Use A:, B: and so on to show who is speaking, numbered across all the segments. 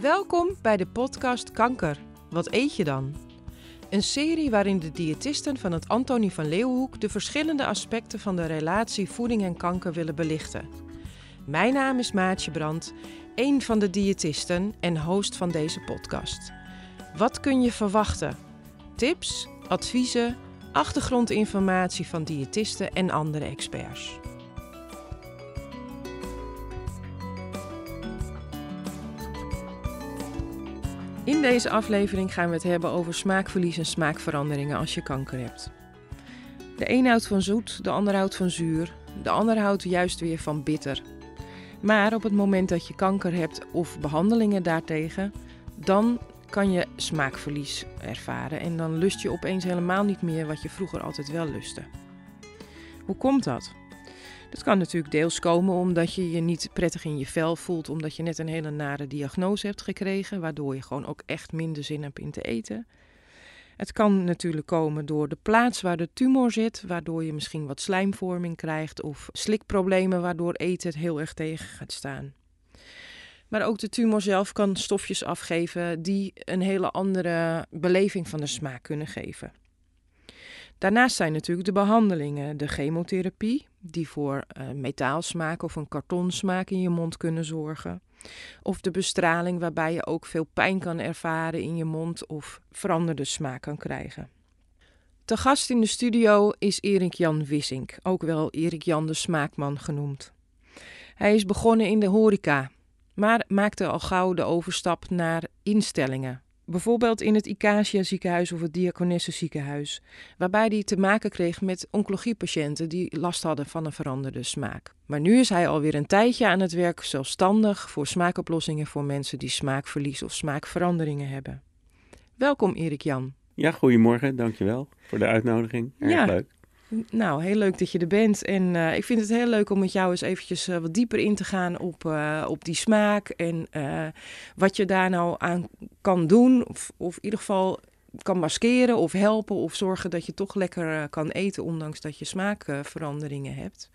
A: Welkom bij de podcast Kanker. Wat eet je dan? Een serie waarin de diëtisten van het Antonie van Leeuwenhoek de verschillende aspecten van de relatie voeding en kanker willen belichten. Mijn naam is Maatje Brand, een van de diëtisten en host van deze podcast. Wat kun je verwachten? Tips, adviezen, achtergrondinformatie van diëtisten en andere experts. In deze aflevering gaan we het hebben over smaakverlies en smaakveranderingen als je kanker hebt. De een houdt van zoet, de ander houdt van zuur, de ander houdt juist weer van bitter. Maar op het moment dat je kanker hebt of behandelingen daartegen, dan kan je smaakverlies ervaren en dan lust je opeens helemaal niet meer wat je vroeger altijd wel lustte. Hoe komt dat? Dat kan natuurlijk deels komen omdat je je niet prettig in je vel voelt, omdat je net een hele nare diagnose hebt gekregen, waardoor je gewoon ook echt minder zin hebt in te eten. Het kan natuurlijk komen door de plaats waar de tumor zit, waardoor je misschien wat slijmvorming krijgt of slikproblemen, waardoor eten heel erg tegen gaat staan. Maar ook de tumor zelf kan stofjes afgeven die een hele andere beleving van de smaak kunnen geven. Daarnaast zijn natuurlijk de behandelingen, de chemotherapie, die voor uh, metaalsmaak of een kartonsmaak in je mond kunnen zorgen. Of de bestraling, waarbij je ook veel pijn kan ervaren in je mond of veranderde smaak kan krijgen. Te gast in de studio is Erik Jan Wissink, ook wel Erik Jan de Smaakman genoemd. Hij is begonnen in de horeca, maar maakte al gauw de overstap naar instellingen, Bijvoorbeeld in het Icacia ziekenhuis of het Diakonesse ziekenhuis, waarbij hij te maken kreeg met oncologiepatiënten die last hadden van een veranderde smaak. Maar nu is hij alweer een tijdje aan het werk zelfstandig voor smaakoplossingen voor mensen die smaakverlies of smaakveranderingen hebben. Welkom Erik Jan.
B: Ja, goedemorgen, dankjewel voor de uitnodiging. Erg ja, leuk.
A: Nou, heel leuk dat je er bent. En uh, ik vind het heel leuk om met jou eens eventjes uh, wat dieper in te gaan op, uh, op die smaak. En wat je daar nou aan kan doen. Of, of in ieder geval kan maskeren of helpen. Of zorgen dat je toch lekker kan eten, ondanks dat je smaakveranderingen hebt.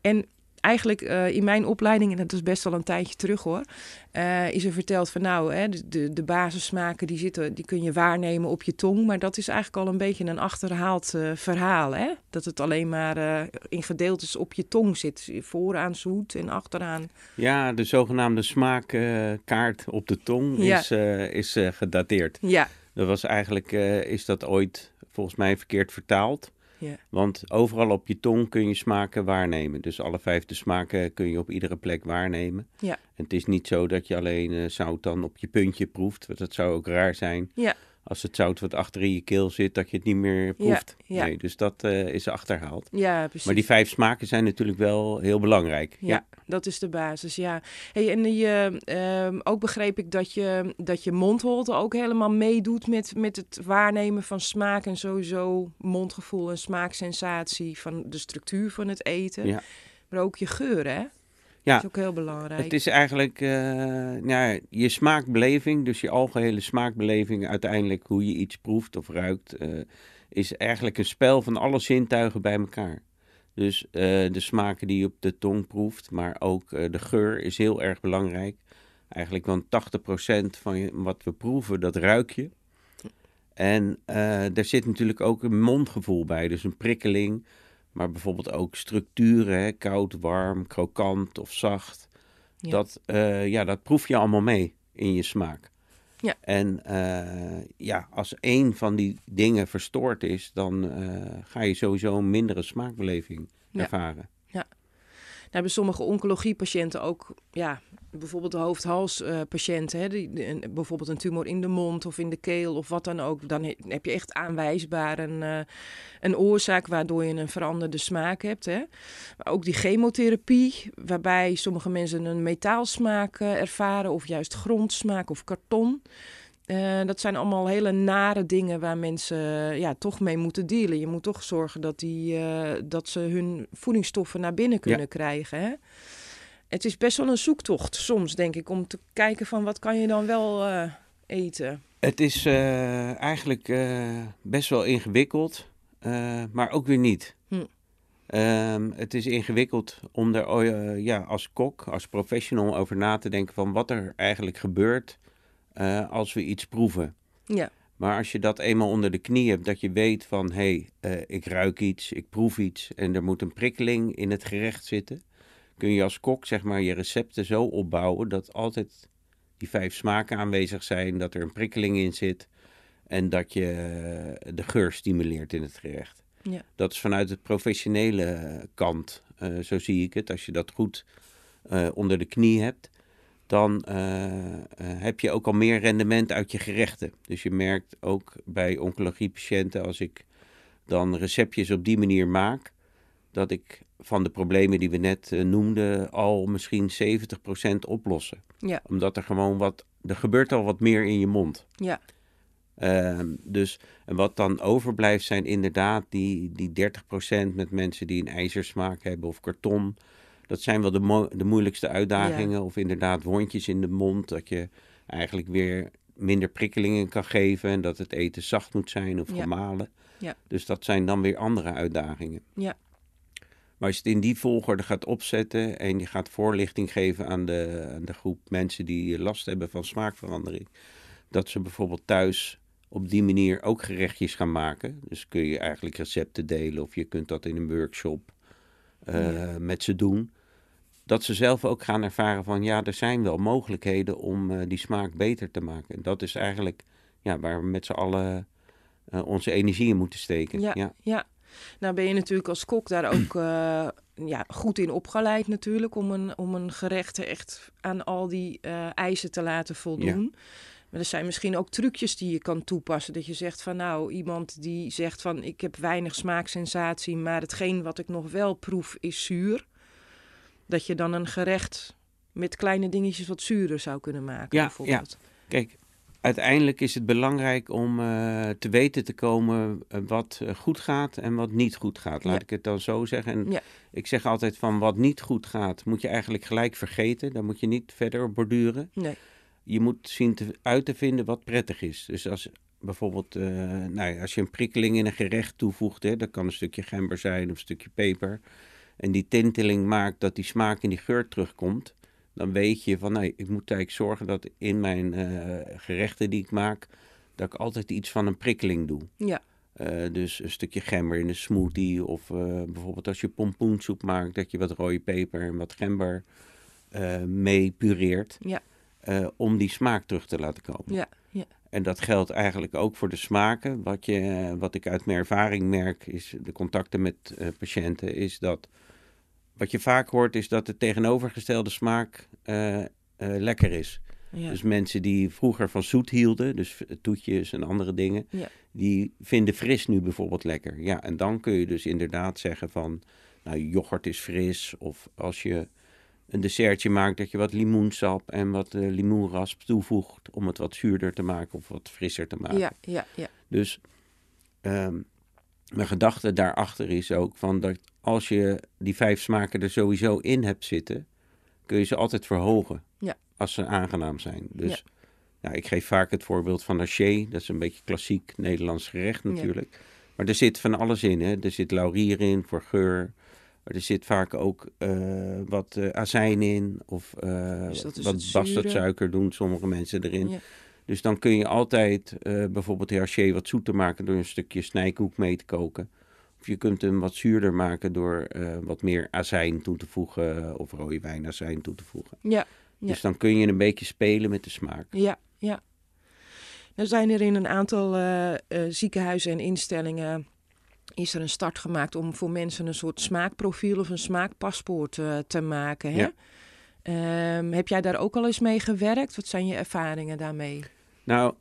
A: En eigenlijk uh, in mijn opleiding, en dat is best wel een tijdje terug hoor, uh, is er verteld van nou, hè, de, de basissmaken die zitten, die kun je waarnemen op je tong. Maar dat is eigenlijk al een beetje een achterhaald uh, verhaal. Hè? Dat het alleen maar in gedeeltes op je tong zit. Vooraan zoet en achteraan.
B: Ja, de zogenaamde smaakkaart op de tong is, is gedateerd. Ja. Dat was eigenlijk, is dat ooit volgens mij verkeerd vertaald. Ja. Want overal op je tong kun je smaken waarnemen. Dus alle vijf de smaken kun je op iedere plek waarnemen. Ja. En het is niet zo dat je alleen uh, zout dan op je puntje proeft. Want dat zou ook raar zijn. Ja als het zout wat achter in je keel zit, dat je het niet meer proeft. Ja, Nee, dus dat uh, is achterhaald. Ja, precies. Maar die vijf smaken zijn natuurlijk wel heel belangrijk.
A: Ja, dat is de basis, ja. Hey, en je, uh, ook begreep ik dat je, dat je mondholte ook helemaal meedoet met, met het waarnemen van smaak en sowieso mondgevoel en smaaksensatie van de structuur van het eten. Ja. Maar ook je geur, hè? Ja, dat is ook heel belangrijk.
B: Het is eigenlijk uh, nou, je smaakbeleving, dus je algehele smaakbeleving, uiteindelijk hoe je iets proeft of ruikt, uh, is eigenlijk een spel van alle zintuigen bij elkaar. Dus uh, de smaken die je op de tong proeft, maar ook de geur is heel erg belangrijk. Eigenlijk want 80% van wat we proeven, dat ruik je. En daar zit natuurlijk ook een mondgevoel bij, dus een prikkeling maar bijvoorbeeld ook structuren, hè, koud, warm, krokant of zacht. Dat, uh, ja, dat proef je allemaal mee in je smaak. Ja. En uh, ja, als één van die dingen verstoord is, dan uh, ga je sowieso een mindere smaakbeleving ervaren.
A: Ja. Hebben sommige oncologiepatiënten ook ja, bijvoorbeeld de hoofd-halspatiënten, hè, die, bijvoorbeeld een tumor in de mond of in de keel of wat dan ook, dan heb je echt aanwijsbaar een, uh, een oorzaak waardoor je een veranderde smaak hebt. Hè. Maar ook die chemotherapie, waarbij sommige mensen een metaalsmaak uh, ervaren of juist grondsmaak of karton. Uh, dat zijn allemaal hele nare dingen waar mensen ja, toch mee moeten dealen. Je moet toch zorgen dat, die, dat ze hun voedingsstoffen naar binnen kunnen ja. krijgen. Hè? het is best wel een zoektocht soms, denk ik, om te kijken van wat kan je dan wel uh, eten.
B: Het is eigenlijk best wel ingewikkeld, maar ook weer niet. Hm. Ehm, het is ingewikkeld om er eh, ja, als kok, als professional over na te denken van wat er eigenlijk gebeurt eh, als we iets proeven.
A: Ja.
B: Maar als je dat eenmaal onder de knie hebt, dat je weet van hé, hey, ik ruik iets, ik proef iets en er moet een prikkeling in het gerecht zitten, kun je als kok zeg maar je recepten zo opbouwen dat altijd die vijf smaken aanwezig zijn, dat er een prikkeling in zit en dat je eh, de geur stimuleert in het gerecht.
A: Ja.
B: Dat is vanuit het professionele kant, uh, zo zie ik het. Als je dat goed uh, onder de knie hebt, dan heb je ook al meer rendement uit je gerechten. Dus je merkt ook bij oncologiepatiënten, als ik dan receptjes op die manier maak, dat ik van de problemen die we net noemden al misschien 70% oplossen.
A: Ja.
B: Omdat er gewoon wat, er gebeurt al wat meer in je mond.
A: Ja.
B: Uh, dus en wat dan overblijft zijn inderdaad die, die 30% met mensen die een ijzersmaak hebben of karton. Dat zijn wel de, mo de moeilijkste uitdagingen.
A: Ja.
B: Of inderdaad wondjes in de mond. Dat je eigenlijk weer minder prikkelingen kan geven. En dat het eten zacht moet zijn of
A: Ja.
B: gemalen.
A: Ja.
B: Dus dat zijn dan weer andere uitdagingen.
A: Ja.
B: Maar als je het in die volgorde gaat opzetten en je gaat voorlichting geven aan de, aan de groep mensen die last hebben van smaakverandering. Dat ze bijvoorbeeld thuis op die manier ook gerechtjes gaan maken. Dus kun je eigenlijk recepten delen of je kunt dat in een workshop
A: Ja.
B: met ze doen. Dat ze zelf ook gaan ervaren van ja, er zijn wel mogelijkheden om eh, die smaak beter te maken. En dat is eigenlijk ja, waar we met z'n allen eh, onze energie in moeten steken.
A: Ja,
B: ja.
A: ja. Nou ben je natuurlijk als kok daar ook eh, ja, goed in opgeleid natuurlijk. Om een, om een gerecht echt aan al die eh, eisen te laten voldoen. Maar er zijn misschien ook trucjes die je kan toepassen. Dat je zegt van nou, iemand die zegt van ik heb weinig smaaksensatie. Maar hetgeen wat ik nog wel proef is zuur. Dat je dan een gerecht met kleine dingetjes wat zuurder zou kunnen maken
B: Ja,
A: bijvoorbeeld.
B: Kijk, uiteindelijk is het belangrijk om eh, te weten te komen eh, wat eh, goed gaat en wat niet goed gaat. Laat
A: Ja.
B: ik het dan zo zeggen. En
A: Ja.
B: ik zeg altijd van wat niet goed gaat, moet je eigenlijk gelijk vergeten. Daar moet je niet verder op borduren.
A: Nee.
B: Je moet zien te, uit te vinden wat prettig is. Dus als bijvoorbeeld, eh, nou ja, als je een prikkeling in een gerecht toevoegt, hè, dat kan een stukje gember zijn of een stukje peper. En die tinteling maakt dat die smaak en die geur terugkomt. Dan weet je van, nee, ik moet eigenlijk zorgen dat in mijn eh, gerechten die ik maak, dat ik altijd iets van een prikkeling doe.
A: Ja,
B: Eh, dus een stukje gember in een smoothie. Of bijvoorbeeld als je pompoensoep maakt, dat je wat rode peper en wat gember mee pureert.
A: Ja.
B: Eh, om die smaak terug te laten komen.
A: ja, ja.
B: En dat geldt eigenlijk ook voor de smaken. Wat, je, eh, wat ik uit mijn ervaring merk, is de contacten met eh, patiënten, is dat wat je vaak hoort, is dat de tegenovergestelde smaak lekker is.
A: ja.
B: Dus mensen die vroeger van zoet hielden, dus toetjes en andere dingen,
A: Ja.
B: die vinden fris nu bijvoorbeeld lekker. Ja, en dan kun je dus inderdaad zeggen van, nou, yoghurt is fris. Of als je een dessertje maakt, dat je wat limoensap en wat eh, limoenrasp toevoegt om het wat zuurder te maken of wat frisser te maken.
A: ja, ja, ja.
B: Dus ehm, mijn gedachte daarachter is ook van dat als je die vijf smaken er sowieso in hebt zitten, kun je ze altijd verhogen.
A: Ja.
B: Als ze aangenaam zijn. Dus ja. ik geef vaak het voorbeeld van haché. Dat is een beetje klassiek Nederlands gerecht
A: Ja.
B: natuurlijk. Maar er zit van alles in. Hè? Er zit laurier in voor geur. Maar er zit vaak ook eh, wat eh, azijn in. Of
A: Dus is
B: wat bastardsuiker doen sommige mensen erin.
A: Ja.
B: Dus dan kun je altijd bijvoorbeeld de haché wat zoeter maken door een stukje snijkoek mee te koken. Of je kunt hem wat zuurder maken door wat meer azijn toe te voegen of rode wijnazijn toe te voegen.
A: Ja, Ja.
B: Dus dan kun je een beetje spelen met de smaak.
A: Ja, ja. Er zijn er in een aantal ziekenhuizen en instellingen is er een start gemaakt om voor mensen een soort smaakprofiel of een smaakpaspoort eh, te maken. Hè?
B: Ja.
A: Ehm, heb jij daar ook al eens mee gewerkt? Wat zijn je ervaringen daarmee?
B: Nou,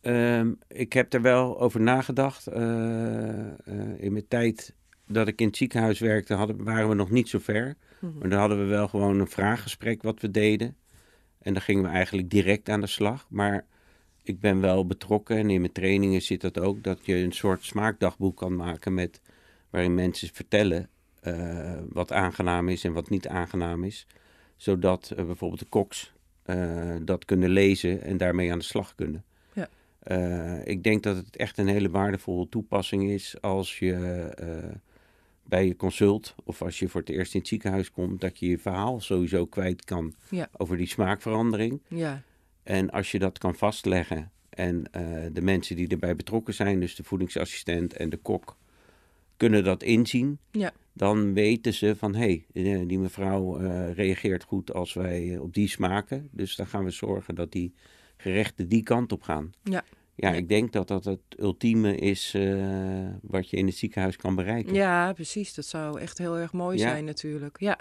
B: ehm, ik heb er wel over nagedacht. Eh, eh, in mijn tijd dat ik in het ziekenhuis werkte, hadden, waren we nog niet zo ver.
A: Mhm.
B: Maar dan hadden we wel gewoon een vraaggesprek wat we deden. En dan gingen we eigenlijk direct aan de slag. Maar ik ben wel betrokken en in mijn trainingen zit dat ook. Dat je een soort smaakdagboek kan maken met, waarin mensen vertellen eh, wat aangenaam is en wat niet aangenaam is. Zodat eh, bijvoorbeeld de koks eh, dat kunnen lezen en daarmee aan de slag kunnen.
A: Ja.
B: Ik denk dat het echt een hele waardevolle toepassing is als je bij je consult of als je voor het eerst in het ziekenhuis komt, dat je je verhaal sowieso kwijt kan
A: Ja.
B: over die smaakverandering.
A: Ja.
B: En als je dat kan vastleggen en eh, de mensen die erbij betrokken zijn, dus de voedingsassistent en de kok, kunnen dat inzien,
A: Ja.
B: dan weten ze van hé, hey, die mevrouw eh, reageert goed als wij op die smaken. Dus dan gaan we zorgen dat die gerechten die kant op gaan.
A: Ja.
B: Ja, ik denk dat dat het ultieme is eh, wat je in het ziekenhuis kan bereiken.
A: Ja, precies. Dat zou echt heel erg mooi
B: Ja.
A: zijn natuurlijk. Ja.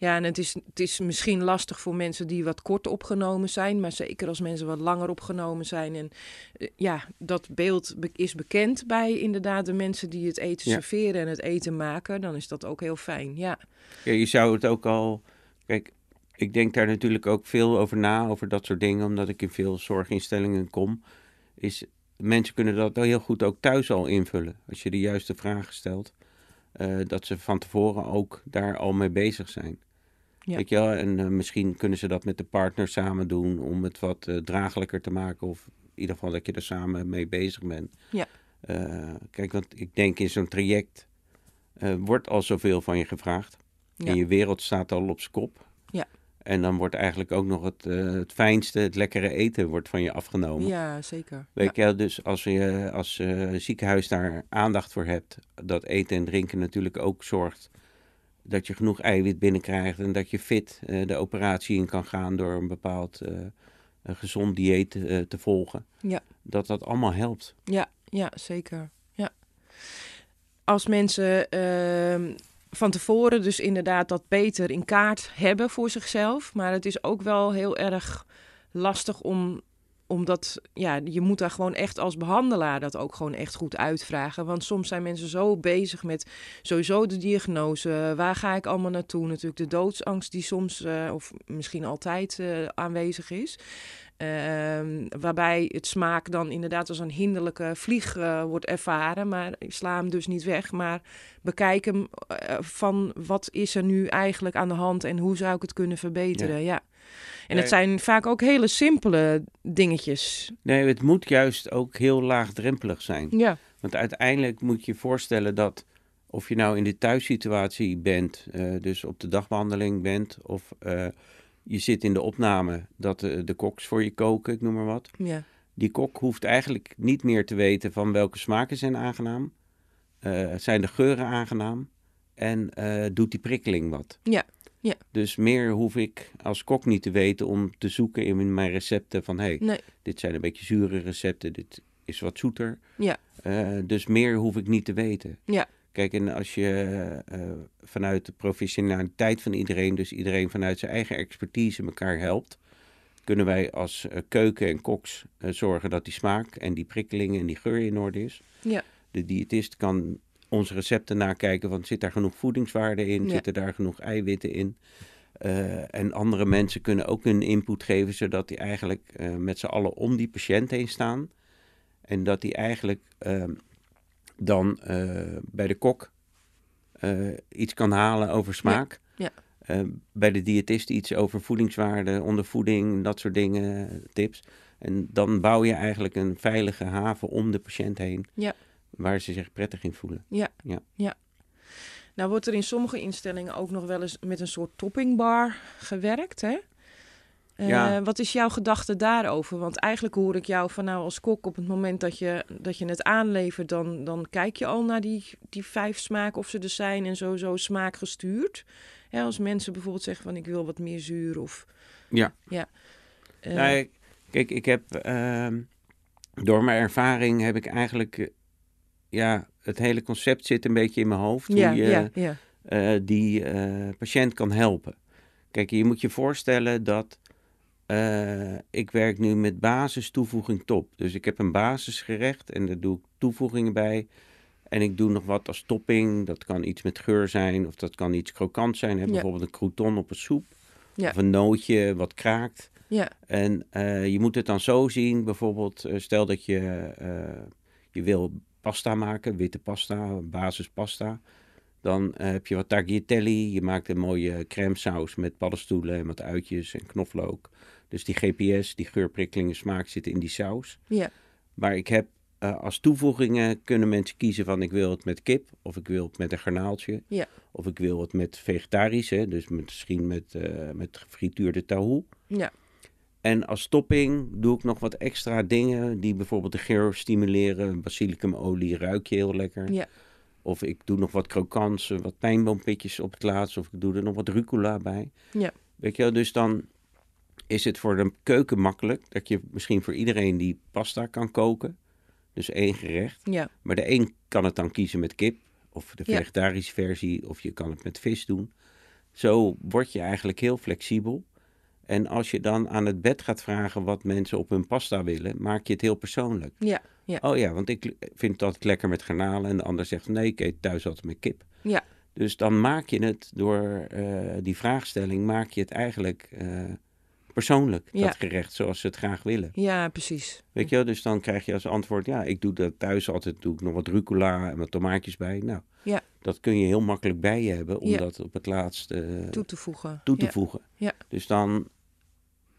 A: Ja, en het is, het is misschien lastig voor mensen die wat kort opgenomen zijn. Maar zeker als mensen wat langer opgenomen zijn. En eh, ja, dat beeld be- is bekend bij inderdaad de mensen die het eten
B: Ja.
A: serveren en het eten maken. Dan is dat ook heel fijn. Ja,
B: Ja, je zou het ook al. Kijk, ik denk daar natuurlijk ook veel over na, over dat soort dingen, omdat ik in veel zorginstellingen kom. Is, mensen kunnen dat heel goed ook thuis al invullen. Als je de juiste vragen stelt, eh, dat ze van tevoren ook daar al mee bezig zijn.
A: Ja.
B: Weet je wel? En eh, misschien kunnen ze dat met de partner samen doen om het wat eh, draaglijker te maken. Of in ieder geval dat je er samen mee bezig bent.
A: Ja.
B: Eh, kijk, want ik denk in zo'n traject wordt al zoveel van je gevraagd.
A: Ja.
B: En je wereld staat al op z'n kop.
A: Ja.
B: En dan wordt eigenlijk ook nog het, het fijnste, het lekkere eten wordt van je afgenomen.
A: ja zeker.
B: Weet
A: Ja.
B: je, dus als je als ziekenhuis daar aandacht voor hebt, dat eten en drinken natuurlijk ook zorgt dat je genoeg eiwit binnenkrijgt en dat je fit eh, de operatie in kan gaan door een bepaald eh, een gezond dieet eh, te volgen.
A: Ja.
B: Dat dat allemaal helpt.
A: Ja, ja, zeker. Ja. Als mensen ehm, van tevoren dus inderdaad dat beter in kaart hebben voor zichzelf. Maar het is ook wel heel erg lastig om omdat ja, je moet daar gewoon echt als behandelaar dat ook gewoon echt goed uitvragen. Want soms zijn mensen zo bezig met sowieso de diagnose. Waar ga ik allemaal naartoe? Natuurlijk de doodsangst die soms, eh, of misschien altijd eh, aanwezig is. Ehm, waarbij het smaak dan inderdaad als een hinderlijke vlieg eh, wordt ervaren. Maar sla hem dus niet weg. Maar bekijk hem van wat is er nu eigenlijk aan de hand en hoe zou ik het kunnen verbeteren. Ja. En het zijn vaak ook hele simpele dingetjes.
B: Nee, het moet juist ook heel laagdrempelig zijn.
A: Ja,
B: Want uiteindelijk moet je je voorstellen dat of je nou in de thuissituatie bent, eh, dus op de dagbehandeling bent, of eh, je zit in de opname dat de, de koks voor je koken, ik noem maar wat.
A: ja,
B: Die kok hoeft eigenlijk niet meer te weten van welke smaken zijn aangenaam, eh, zijn de geuren aangenaam en eh, doet die prikkeling wat.
A: Ja, ja.
B: Dus meer hoef ik als kok niet te weten om te zoeken in mijn recepten van hey,
A: nee,
B: dit zijn een beetje zure recepten, dit is wat zoeter.
A: ja,
B: Eh, dus meer hoef ik niet te weten.
A: Ja.
B: Kijk, en als je eh, vanuit de professionaliteit van iedereen, dus iedereen vanuit zijn eigen expertise elkaar helpt, kunnen wij als eh, keuken en koks zorgen dat die smaak en die prikkeling en die geur in orde is.
A: Ja.
B: De diëtist kan onze recepten nakijken, want zit daar genoeg voedingswaarde in,
A: Ja.
B: zitten daar genoeg eiwitten in. Eh, en andere mensen kunnen ook hun input geven, zodat die eigenlijk eh, met z'n allen om die patiënt heen staan. En dat die eigenlijk ehm, dan eh, bij de kok iets kan halen over smaak.
A: ja.
B: Bij de diëtist iets over voedingswaarde, ondervoeding, dat soort dingen, tips. En dan bouw je eigenlijk een veilige haven om de patiënt heen.
A: Ja.
B: Waar ze zich prettig in voelen.
A: ja,
B: Ja.
A: ja. Nou wordt er in sommige instellingen ook nog wel eens met een soort toppingbar gewerkt, hè? Eh,
B: Ja.
A: Wat is jouw gedachte daarover? Want eigenlijk hoor ik jou van nou als kok op het moment dat je, dat je het aanlevert, dan, dan kijk je al naar die, die vijf smaken of ze er zijn en sowieso smaakgestuurd. Hè, als mensen bijvoorbeeld zeggen van ik wil wat meer zuur of...
B: Ja.
A: Ja. Eh,
B: Nou, kijk, ik heb ehm, door mijn ervaring heb ik eigenlijk, eh, ja, het hele concept zit een beetje in mijn hoofd.
A: ja,
B: hoe je,
A: ja, ja,
B: eh, die eh, patiënt kan helpen. Kijk, je moet je voorstellen dat eh, ik werk nu met basis toevoeging top. Dus ik heb een basisgerecht en daar doe ik toevoegingen bij. En ik doe nog wat als topping. Dat kan iets met geur zijn of dat kan iets krokant zijn. Hè? Bijvoorbeeld een crouton op een soep.
A: Ja.
B: Of een nootje wat kraakt.
A: ja,
B: En je moet het dan zo zien, bijvoorbeeld, stel dat je, je wil pasta maken, witte pasta, basispasta. Dan eh, heb je wat tagliatelle, je maakt een mooie crème saus met paddenstoelen en wat uitjes en knoflook. Dus die GPS, die geurprikkelingen smaak zitten in die saus.
A: ja,
B: Maar ik heb eh, als toevoegingen kunnen mensen kiezen van ik wil het met kip, of ik wil het met een garnaaltje,
A: Ja.
B: of ik wil het met vegetarisch, hè, dus misschien met, eh met gefrituurde tahoe.
A: Ja.
B: En als topping doe ik nog wat extra dingen die bijvoorbeeld de geur stimuleren. Basilicumolie ruik je heel lekker.
A: Ja.
B: Of ik doe nog wat krokants, eh, wat pijnboompitjes op het laatst. Of ik doe er nog wat rucola bij.
A: Ja.
B: Weet je wel, dus dan is het voor de keuken makkelijk dat je misschien voor iedereen die pasta kan koken. Dus één gerecht.
A: Ja.
B: Maar de een kan het dan kiezen met kip. Of de
A: Ja.
B: vegetarische versie. Of je kan het met vis doen. Zo word je eigenlijk heel flexibel. En als je dan aan het bed gaat vragen wat mensen op hun pasta willen, maak je het heel persoonlijk.
A: Ja. Ja.
B: Oh ja, want ik vind altijd lekker met garnalen. En de ander zegt nee, ik eet thuis altijd met kip.
A: Ja.
B: Dus dan maak je het door eh, die vraagstelling, maak je het eigenlijk eh, persoonlijk,
A: Ja.
B: dat gerecht, zoals ze het graag willen.
A: Ja, precies.
B: Weet je wel, dus dan krijg je als antwoord, ja, ik doe dat thuis altijd, doe ik nog wat rucola en wat tomaatjes bij. Nou,
A: Ja.
B: dat kun je heel makkelijk bij je hebben, om
A: Ja.
B: dat op het laatst eh,
A: Toe te voegen.
B: toe te voegen.
A: Ja.
B: Dus dan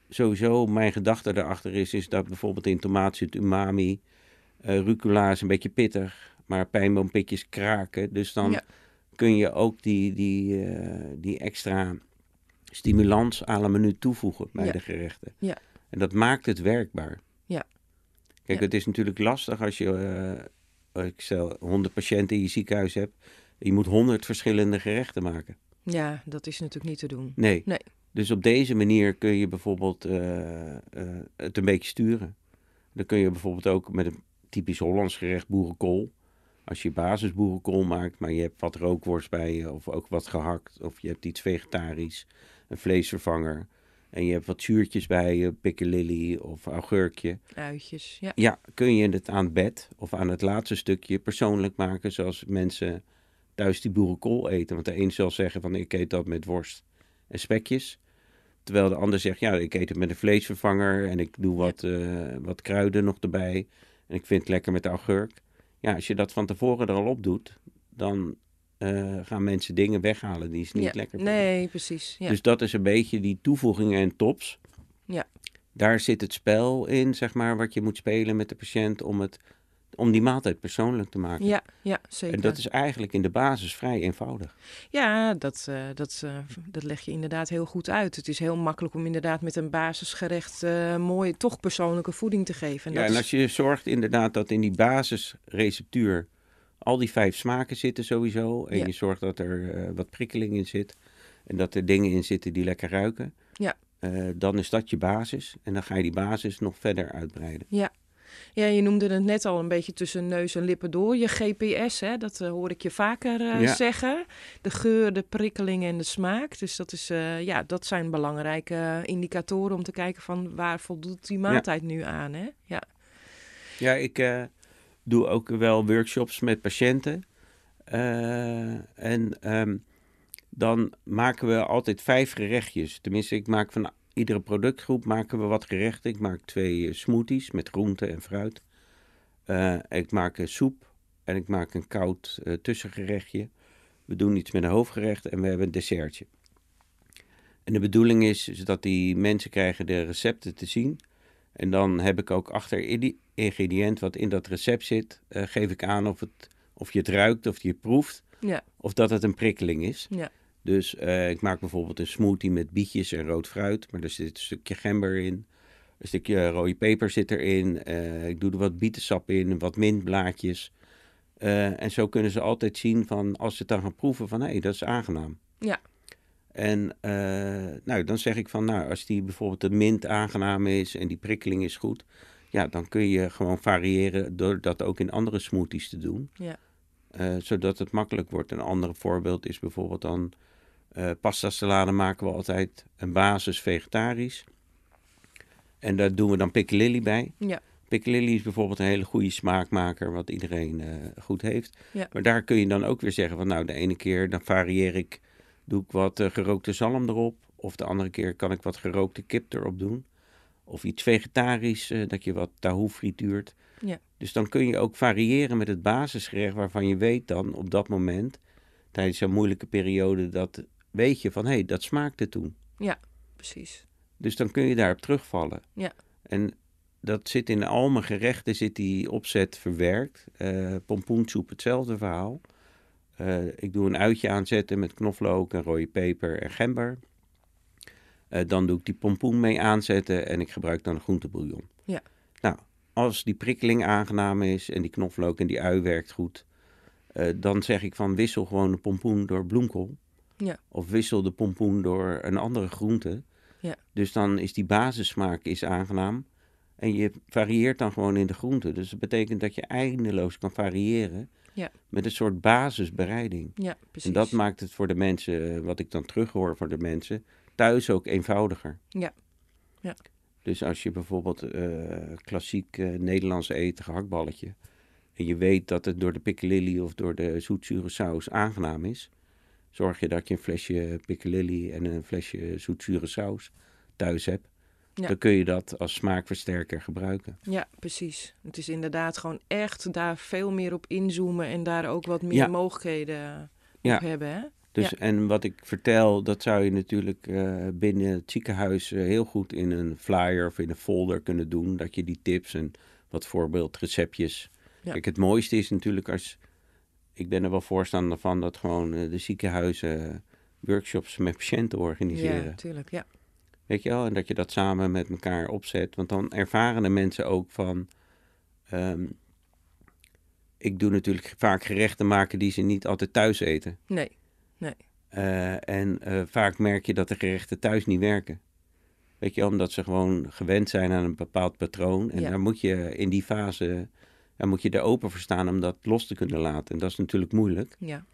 B: sowieso mijn gedachte erachter is, is dat bijvoorbeeld in tomaat zit umami, eh rucola is een beetje pittig, maar pijnboompitjes kraken. Dus dan
A: Ja.
B: kun je ook die, die, eh, die extra stimulans aan een menu toevoegen bij
A: Ja.
B: de gerechten.
A: Ja.
B: En dat maakt het werkbaar.
A: Ja.
B: Kijk, het is natuurlijk lastig als je, eh, ik stel, 100 patiënten in je ziekenhuis hebt. Je moet 100 verschillende gerechten maken.
A: Ja, dat is natuurlijk niet te doen.
B: Nee.
A: Nee.
B: Dus op deze manier kun je bijvoorbeeld eh, eh, het een beetje sturen. Dan kun je bijvoorbeeld ook met een typisch Hollands gerecht boerenkool. Als je basisboerenkool maakt, maar je hebt wat rookworst bij je, of ook wat gehakt, of je hebt iets vegetarisch, een vleesvervanger. En je hebt wat zuurtjes bij je, piccalilli of augurkje.
A: Uitjes. Ja.
B: Ja, kun je het aan het bed of aan het laatste stukje persoonlijk maken, zoals mensen thuis die boerenkool eten. Want de een zal zeggen van ik eet dat met worst en spekjes. Terwijl de ander zegt, ja, ik eet het met een vleesvervanger en ik doe wat, eh, wat kruiden nog erbij. En ik vind het lekker met de augurk. Ja, als je dat van tevoren er al op doet, dan eh, gaan mensen dingen weghalen die ze niet
A: Ja.
B: lekker vinden.
A: Nee, precies. Ja.
B: Dus dat is een beetje die toevoegingen en tops.
A: Ja.
B: Daar zit het spel in, zeg maar, wat je moet spelen met de patiënt om, het, om die maaltijd persoonlijk te maken.
A: ja, ja, zeker.
B: En dat is eigenlijk in de basis vrij eenvoudig.
A: Ja, dat, eh, dat, eh, dat leg je inderdaad heel goed uit. Het is heel makkelijk om inderdaad met een basisgerecht eh mooie, toch persoonlijke voeding te geven.
B: ja,
A: dat
B: en als je zorgt inderdaad dat in die basisreceptuur al die vijf smaken zitten sowieso. En
A: Ja.
B: je zorgt dat er wat prikkeling in zit. En dat er dingen in zitten die lekker ruiken.
A: Ja.
B: dan is dat je basis. En dan ga je die basis nog verder uitbreiden.
A: Ja. Ja, je noemde het net al een beetje tussen neus en lippen door. Je GPS, hè, dat eh, hoor ik je vaker eh,
B: Ja.
A: zeggen. De geur, de prikkeling en de smaak. Dus dat, is, eh, ja, dat zijn belangrijke indicatoren om te kijken van waar voldoet die maaltijd nu aan. Hè? Ja.
B: Ja, ik doe ook wel workshops met patiënten. En ehm, dan maken we altijd vijf gerechtjes. Tenminste, ik maak van iedere productgroep maken we wat gerechten. Ik maak twee eh, smoothies met groente en fruit. Eh, ik maak een soep en ik maak een koud eh, tussengerechtje. We doen iets met een hoofdgerecht en we hebben een dessertje. En de bedoeling is, is dat die mensen krijgen de recepten te zien. En dan heb ik ook achter ieder ingrediënt wat in dat recept zit, geef ik aan of, het, of je het ruikt of je het proeft.
A: Ja.
B: Of dat het een prikkeling is.
A: Ja.
B: Dus eh, ik maak bijvoorbeeld een smoothie met bietjes en rood fruit. Maar er zit een stukje gember in. Een stukje rode peper zit erin. eh, ik doe er wat bietensap in, wat mintblaadjes. Eh, en zo kunnen ze altijd zien van, als ze het dan gaan proeven, van hé, dat is aangenaam.
A: Ja.
B: En nou, dan zeg ik van, nou, als die bijvoorbeeld de mint aangenaam is en die prikkeling is goed, ja, dan kun je gewoon variëren door dat ook in andere smoothies te doen.
A: Ja.
B: Eh, zodat het makkelijk wordt. Een ander voorbeeld is bijvoorbeeld dan eh pasta salade maken we altijd een basis vegetarisch. En daar doen we dan piccalilli bij.
A: Ja.
B: Piccalilli is bijvoorbeeld een hele goede smaakmaker, wat iedereen eh, goed heeft.
A: Ja.
B: Maar daar kun je dan ook weer zeggen van nou, de ene keer dan varieer ik, doe ik wat gerookte zalm erop. Of de andere keer kan ik wat gerookte kip erop doen. Of iets vegetarisch, dat je wat tahoe frituurt.
A: Ja.
B: Dus dan kun je ook variëren met het basisgerecht waarvan je weet dan op dat moment, tijdens zo'n moeilijke periode, dat weet je van hé, hey, dat smaakte toen.
A: Precies.
B: Dus dan kun je daarop terugvallen.
A: Ja.
B: En dat zit in al mijn gerechten, zit die opzet verwerkt. Uh, pompoensoep, hetzelfde verhaal. Uh, ik doe een uitje aanzetten met knoflook en rode peper en gember. Uh, dan doe ik die pompoen mee aanzetten en ik gebruik dan een groentebouillon. Als die prikkeling aangenaam is en die knoflook en die ui werkt goed, dan zeg ik van wissel gewoon de pompoen door bloemkool.
A: Ja.
B: Of wissel de pompoen door een andere groente.
A: Ja.
B: Dus dan is die basissmaak is aangenaam. En je varieert dan gewoon in de groenten. Dus dat betekent dat je eindeloos kan variëren
A: Ja.
B: met een soort basisbereiding.
A: Ja, precies.
B: En dat maakt het voor de mensen, eh, wat ik dan terughoor voor de mensen, thuis ook eenvoudiger.
A: Ja. Ja.
B: Dus als je bijvoorbeeld eh, klassiek eh, Nederlands eet, gehaktballetje, en je weet dat het door de piccalilli of door de zoetzure saus aangenaam is, zorg je dat je een flesje piccalilli en een flesje zoetzure saus thuis hebt.
A: Ja.
B: Dan kun je dat als smaakversterker gebruiken.
A: Ja, precies. Het is inderdaad gewoon echt daar veel meer op inzoomen en daar ook wat meer
B: Ja.
A: mogelijkheden
B: Ja.
A: op hebben. Hè?
B: Dus,
A: Ja.
B: En wat ik vertel, dat zou je natuurlijk eh, binnen het ziekenhuis eh, heel goed in een flyer of in een folder kunnen doen. Dat je die tips en wat voorbeeldreceptjes.
A: Ja.
B: Kijk, het mooiste is natuurlijk als. Ik ben er wel voorstander van dat gewoon eh, de ziekenhuizen workshops met patiënten organiseren.
A: Ja, tuurlijk. Ja.
B: Weet je wel? En dat je dat samen met elkaar opzet. Want dan ervaren de mensen ook van. ehm, ik doe natuurlijk vaak gerechten maken die ze niet altijd thuis eten.
A: Nee.
B: Eh, en eh, vaak merk je dat de gerechten thuis niet werken. Weet je, omdat ze gewoon gewend zijn aan een bepaald patroon. En
A: Ja.
B: daar moet je in die fase, daar moet je er open voor staan om dat los te kunnen laten. En dat is natuurlijk moeilijk.
A: Ja.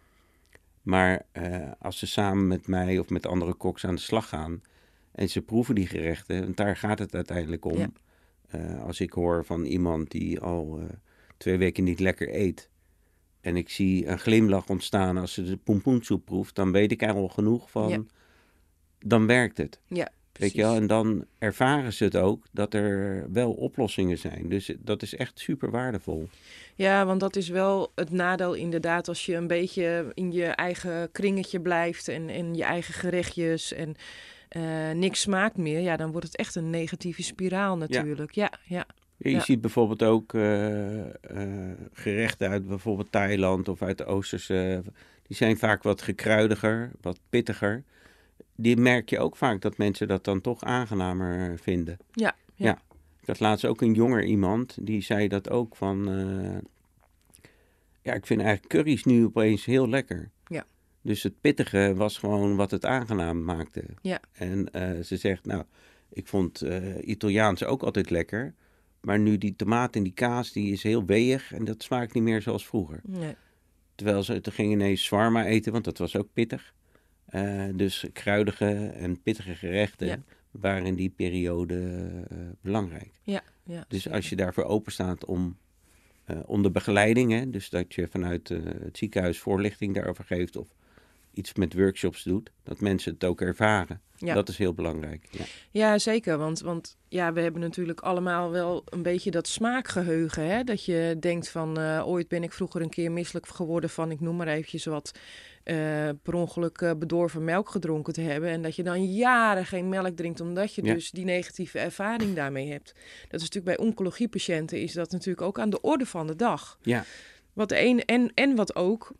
B: Maar eh, als ze samen met mij of met andere koks aan de slag gaan en ze proeven die gerechten, want daar gaat het uiteindelijk om.
A: Ja.
B: Als ik hoor van iemand die al twee weken niet lekker eet en ik zie een glimlach ontstaan als ze de pompoensoep proeft, dan weet ik er al genoeg van.
A: Ja.
B: Dan werkt het.
A: Ja,
B: Weet je wel? En dan ervaren ze het ook dat er wel oplossingen zijn. Dus dat is echt super waardevol.
A: Ja, want dat is wel het nadeel inderdaad als je een beetje in je eigen kringetje blijft en, en je eigen gerechtjes en eh, niks smaakt meer. Ja, dan wordt het echt een negatieve spiraal natuurlijk. Ja, ja,
B: Ja, je
A: Ja.
B: ziet bijvoorbeeld ook eh, gerechten uit bijvoorbeeld Thailand of uit de Oosterse. Die zijn vaak wat gekruidiger, wat pittiger. Die merk je ook vaak dat mensen dat dan toch aangenamer vinden.
A: ja, ja.
B: Ik had laatst ook een jonger iemand, die zei dat ook van... eh, ja, ik vind eigenlijk curry's nu opeens heel lekker.
A: Ja.
B: Dus het pittige was gewoon wat het aangenaam maakte.
A: Ja.
B: En ze zegt, nou, ik vond eh, Italiaans ook altijd lekker. Maar nu die tomaat en die kaas, die is heel weeg en dat smaakt niet meer zoals vroeger.
A: Nee.
B: Terwijl ze toen ging ineens zwarma eten, want dat was ook pittig. Eh, dus kruidige en pittige gerechten
A: Ja.
B: waren in die periode eh, belangrijk.
A: Ja, ja.
B: Dus
A: zeker.
B: als je daarvoor open staat om eh, onder begeleiding, hè, dus dat je vanuit het ziekenhuis voorlichting daarover geeft of iets met workshops doet, dat mensen het ook ervaren.
A: Ja.
B: Dat is heel belangrijk. Ja.
A: Ja, zeker. Want, want ja, we hebben natuurlijk allemaal wel een beetje dat smaakgeheugen. Hè? Dat je denkt van, eh, ooit ben ik vroeger een keer misselijk geworden van, ik noem maar eventjes wat, eh, per ongeluk eh, bedorven melk gedronken te hebben. En dat je dan jaren geen melk drinkt, omdat je
B: Ja.
A: dus die negatieve ervaring daarmee hebt. Dat is natuurlijk bij oncologiepatiënten is dat natuurlijk ook aan de orde van de dag.
B: Ja.
A: Wat de een, en, en wat ook,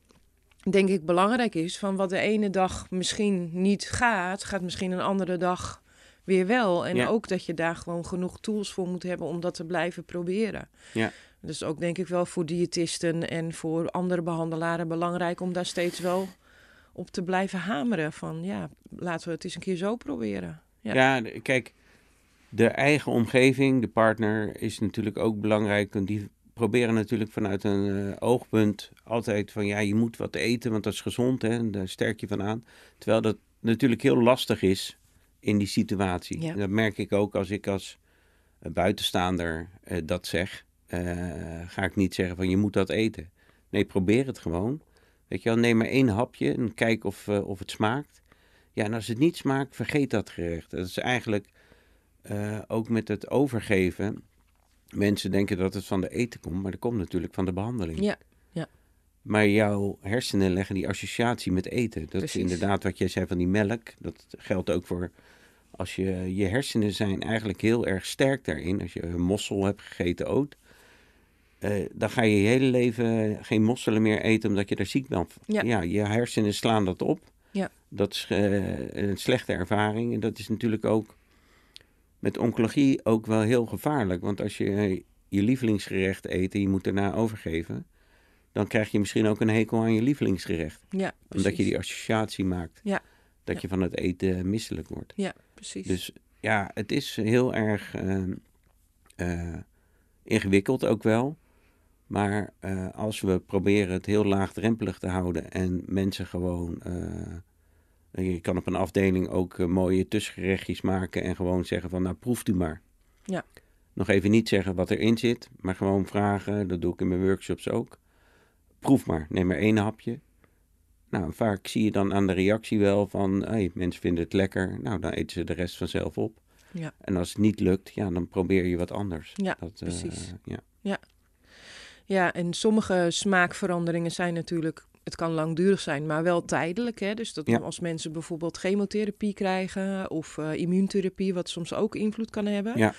A: denk ik, belangrijk is, van wat de ene dag misschien niet gaat, gaat misschien een andere dag weer wel. En
B: Ja.
A: ook dat je daar gewoon genoeg tools voor moet hebben om dat te blijven proberen.
B: Ja.
A: Dus ook denk ik wel voor diëtisten en voor andere behandelaren belangrijk om daar steeds wel op te blijven hameren. Van ja, laten we het eens een keer zo proberen. Ja.
B: Ja, kijk, de eigen omgeving, de partner, is natuurlijk ook belangrijk. Die proberen natuurlijk vanuit een eh, oogpunt altijd van ja, je moet wat eten, want dat is gezond hè, en daar sterk je van aan. Terwijl dat natuurlijk heel lastig is in die situatie.
A: Ja.
B: Dat merk ik ook als ik als eh, buitenstaander eh, dat zeg. Ga ik niet zeggen van je moet dat eten. Nee, probeer het gewoon. Weet je wel, neem maar één hapje en kijk of, of het smaakt. Ja, en als het niet smaakt, vergeet dat gerecht. Dat is eigenlijk ook met het overgeven. Mensen denken dat het van de eten komt, maar dat komt natuurlijk van de behandeling.
A: Ja,
B: Maar jouw hersenen leggen die associatie met eten. Dat
A: Precies.
B: is inderdaad wat jij zei van die melk. Dat geldt ook voor als je, je hersenen zijn eigenlijk heel erg sterk daarin. Als je een mossel hebt gegeten ook. eh, dan ga je je hele leven geen mosselen meer eten omdat je daar ziek bent.
A: Ja.
B: je hersenen slaan dat op.
A: Ja.
B: Dat is eh, een slechte ervaring. En dat is natuurlijk ook met oncologie ook wel heel gevaarlijk. Want als je je lievelingsgerecht eet en je moet daarna overgeven... dan krijg je misschien ook een hekel aan je lievelingsgerecht.
A: Ja, precies.
B: Omdat je die associatie maakt.
A: Ja.
B: Dat
A: Ja.
B: je van het eten misselijk wordt.
A: Ja, precies.
B: Dus ja, het is heel erg ehm, eh, ingewikkeld ook wel. Maar eh, als we proberen het heel laagdrempelig te houden en mensen gewoon. Je kan op een afdeling ook eh, mooie tussengerechtjes maken en gewoon zeggen van nou proeft u maar.
A: Ja.
B: Nog even niet zeggen wat erin zit, maar gewoon vragen. Dat doe ik in mijn workshops ook. Proef maar, neem maar één hapje. Nou, vaak zie je dan aan de reactie wel van, hey, mensen vinden het lekker. Nou, dan eten ze de rest vanzelf op.
A: Ja.
B: En als het niet lukt, ja, dan probeer je wat anders.
A: Ja,
B: dat, eh,
A: precies.
B: ja.
A: Ja, en sommige smaakveranderingen zijn natuurlijk, het kan langdurig zijn, maar wel tijdelijk. Hè? Dus dat
B: Ja.
A: als mensen bijvoorbeeld chemotherapie krijgen of eh, immuuntherapie, wat soms ook invloed kan hebben.
B: Ja.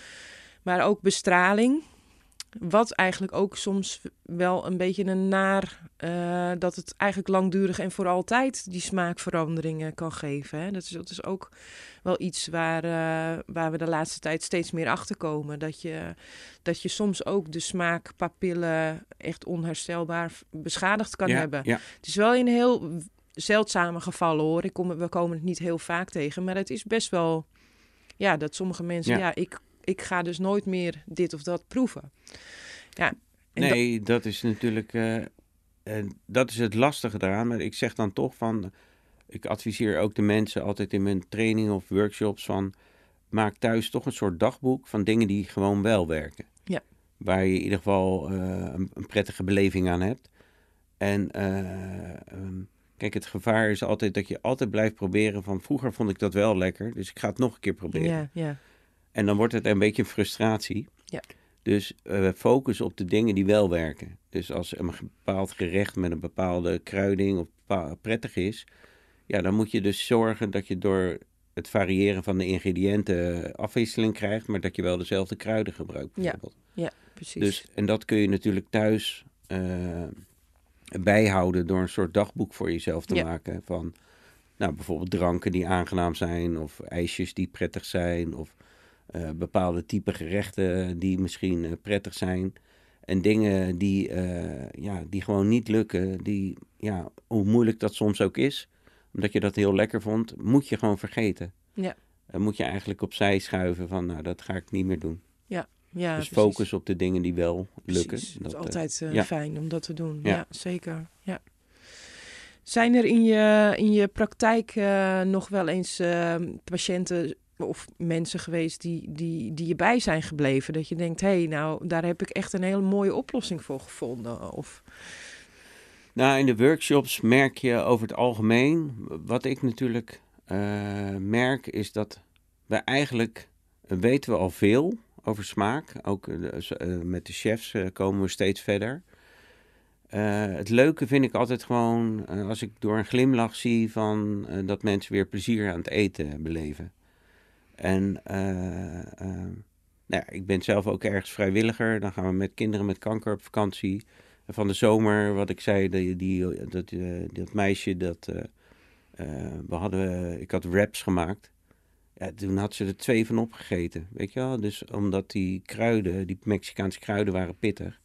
A: Maar ook bestraling, wat eigenlijk ook soms wel een beetje een naar, eh, dat het eigenlijk langdurig en voor altijd die smaakveranderingen kan geven. Hè? Dat, is, dat is ook wel iets waar, eh, waar we de laatste tijd steeds meer achter komen. Dat je, dat je soms ook de smaakpapillen echt onherstelbaar beschadigd kan
B: ja,
A: hebben.
B: Ja,
A: Het is wel in heel zeldzame gevallen hoor. Ik kom, we komen het niet heel vaak tegen. Maar het is best wel, ja, dat sommige mensen,
B: Ja.
A: ja, ik, ik ga dus nooit meer dit of dat proeven. Ja.
B: nee, dat is natuurlijk, eh, en dat is het lastige daaraan. Maar ik zeg dan toch van, ik adviseer ook de mensen altijd in mijn training of workshops van, maak thuis toch een soort dagboek van dingen die gewoon wel werken.
A: Ja.
B: Waar je in ieder geval eh, een, een prettige beleving aan hebt. En eh, ehm, kijk, het gevaar is altijd dat je altijd blijft proberen van, vroeger vond ik dat wel lekker, dus ik ga het nog een keer proberen.
A: Ja, ja,
B: En dan wordt het een beetje een frustratie.
A: Ja.
B: Dus eh focus op de dingen die wel werken. Dus als een bepaald gerecht met een bepaalde kruiding of prettig is, ja, dan moet je dus zorgen dat je door het variëren van de ingrediënten afwisseling krijgt, maar dat je wel dezelfde kruiden gebruikt.
A: Ja.
B: Bijvoorbeeld.
A: precies.
B: Dus, en dat kun je natuurlijk thuis eh, bijhouden door een soort dagboek voor jezelf te
A: Ja.
B: maken. Van nou, bijvoorbeeld dranken die aangenaam zijn, of ijsjes die prettig zijn, of eh, bepaalde type gerechten die misschien eh, prettig zijn. En dingen die, eh, ja, die gewoon niet lukken, die, ja, hoe moeilijk dat soms ook is, omdat je dat heel lekker vond, moet je gewoon vergeten.
A: Ja.
B: Dan moet je eigenlijk opzij schuiven van, nou, dat ga ik niet meer doen.
A: ja,
B: dus
A: precies.
B: focus op de dingen die wel lukken.
A: Precies. Het is altijd
B: ja.
A: fijn om dat te doen.
B: Ja.
A: Ja, zeker. Ja. Zijn er in je, in je praktijk nog wel eens patiënten of mensen geweest die, die, die je bij zijn gebleven? Dat je denkt, hé, hey, nou, daar heb ik echt een hele mooie oplossing voor gevonden. Of,
B: Nou, in de workshops merk je over het algemeen, wat ik natuurlijk eh, merk, is dat we eigenlijk eh, weten we al veel over smaak. Ook eh, met de chefs komen we steeds verder. Het leuke vind ik altijd gewoon als ik door een glimlach zie van dat mensen weer plezier aan het eten beleven. En eh, eh, nou ja, ik ben zelf ook ergens vrijwilliger. Dan gaan we met kinderen met kanker op vakantie. En van de zomer, wat ik zei, die, die, dat, eh, dat meisje, dat, eh, we hadden, ik had wraps gemaakt. Ja, toen had ze er twee van opgegeten, weet je wel. Dus omdat die kruiden, die Mexicaanse kruiden waren pittig.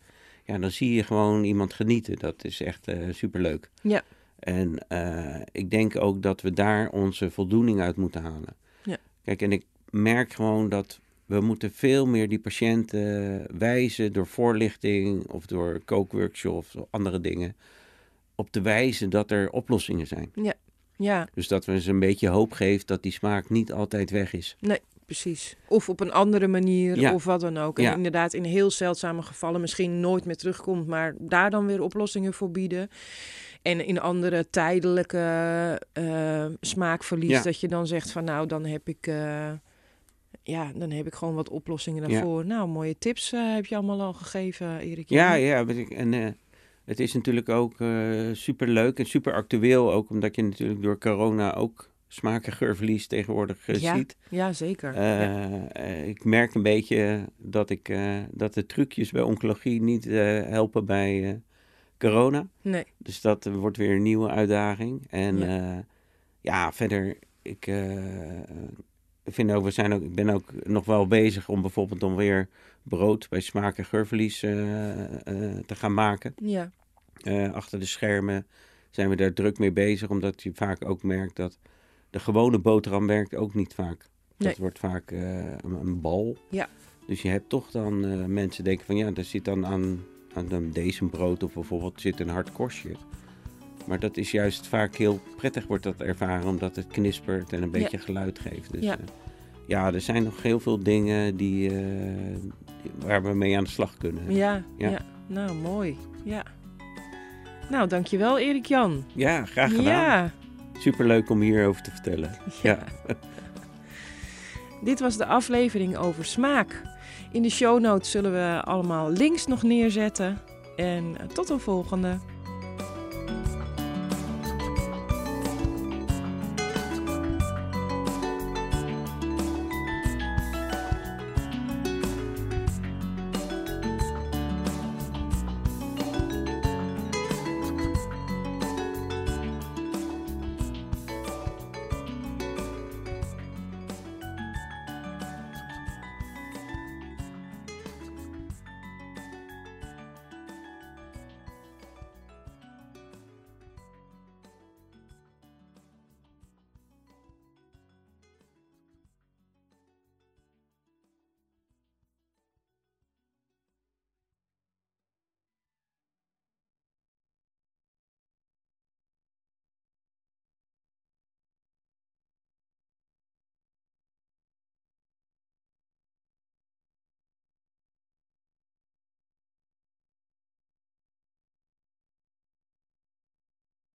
B: Ja, dan zie je gewoon iemand genieten. Dat is echt superleuk.
A: Ja.
B: En ik denk ook dat we daar onze voldoening uit moeten halen.
A: Ja.
B: Kijk, en ik merk gewoon dat we moeten veel meer die patiënten wijzen door voorlichting of door kookworkshops of andere dingen. Op te wijzen dat er oplossingen zijn.
A: ja,
B: Dus dat we ze een beetje hoop geven dat die smaak niet altijd weg is.
A: precies. Of op een andere manier,
B: Ja.
A: of wat dan ook. En
B: Ja.
A: inderdaad, in heel zeldzame gevallen misschien nooit meer terugkomt, maar daar dan weer oplossingen voor bieden. En in andere tijdelijke eh, smaakverlies,
B: Ja.
A: dat je dan zegt van nou, dan heb ik, eh, ja, dan heb ik gewoon wat oplossingen
B: Ja.
A: daarvoor. Nou, mooie tips eh, heb je allemaal al gegeven, Erik.
B: Ja, ja. En het is natuurlijk ook super superleuk en super actueel. Ook omdat je natuurlijk door corona ook smaak- en geurverlies tegenwoordig uh,
A: Ja,
B: ziet.
A: Ja, zeker. Ja.
B: ik merk een beetje dat, ik, dat de trucjes bij oncologie niet helpen bij corona.
A: Nee,
B: Dus dat eh, wordt weer een nieuwe uitdaging. En
A: Ja.
B: ja, ja verder, ik eh, vind ook, we zijn ook, ik ben ook nog wel bezig om bijvoorbeeld om weer brood bij smaak- en geurverlies eh, eh, te gaan maken.
A: ja.
B: Eh, achter de schermen zijn we daar druk mee bezig, omdat je vaak ook merkt dat de gewone boterham werkt ook niet vaak.
A: Nee.
B: Dat wordt vaak eh, een, een bal.
A: Ja.
B: Dus je hebt toch dan eh, mensen denken van ja, er zit dan aan een brood of bijvoorbeeld zit een hard korstje. Maar dat is juist vaak heel prettig wordt dat ervaren, omdat het knispert en een beetje geluid geeft. Dus
A: Ja.
B: ja. ja, er zijn nog heel veel dingen die, eh, die- waar we mee aan de slag kunnen.
A: Ja, ja.
B: Ja.
A: Nou, mooi. Ja. Nou, dankjewel Erik Jan.
B: Ja, graag gedaan.
A: Ja.
B: Superleuk om hierover te vertellen. Ja.
A: Dit was de aflevering over smaak. In de show notes zullen we allemaal links nog neerzetten. En tot een volgende.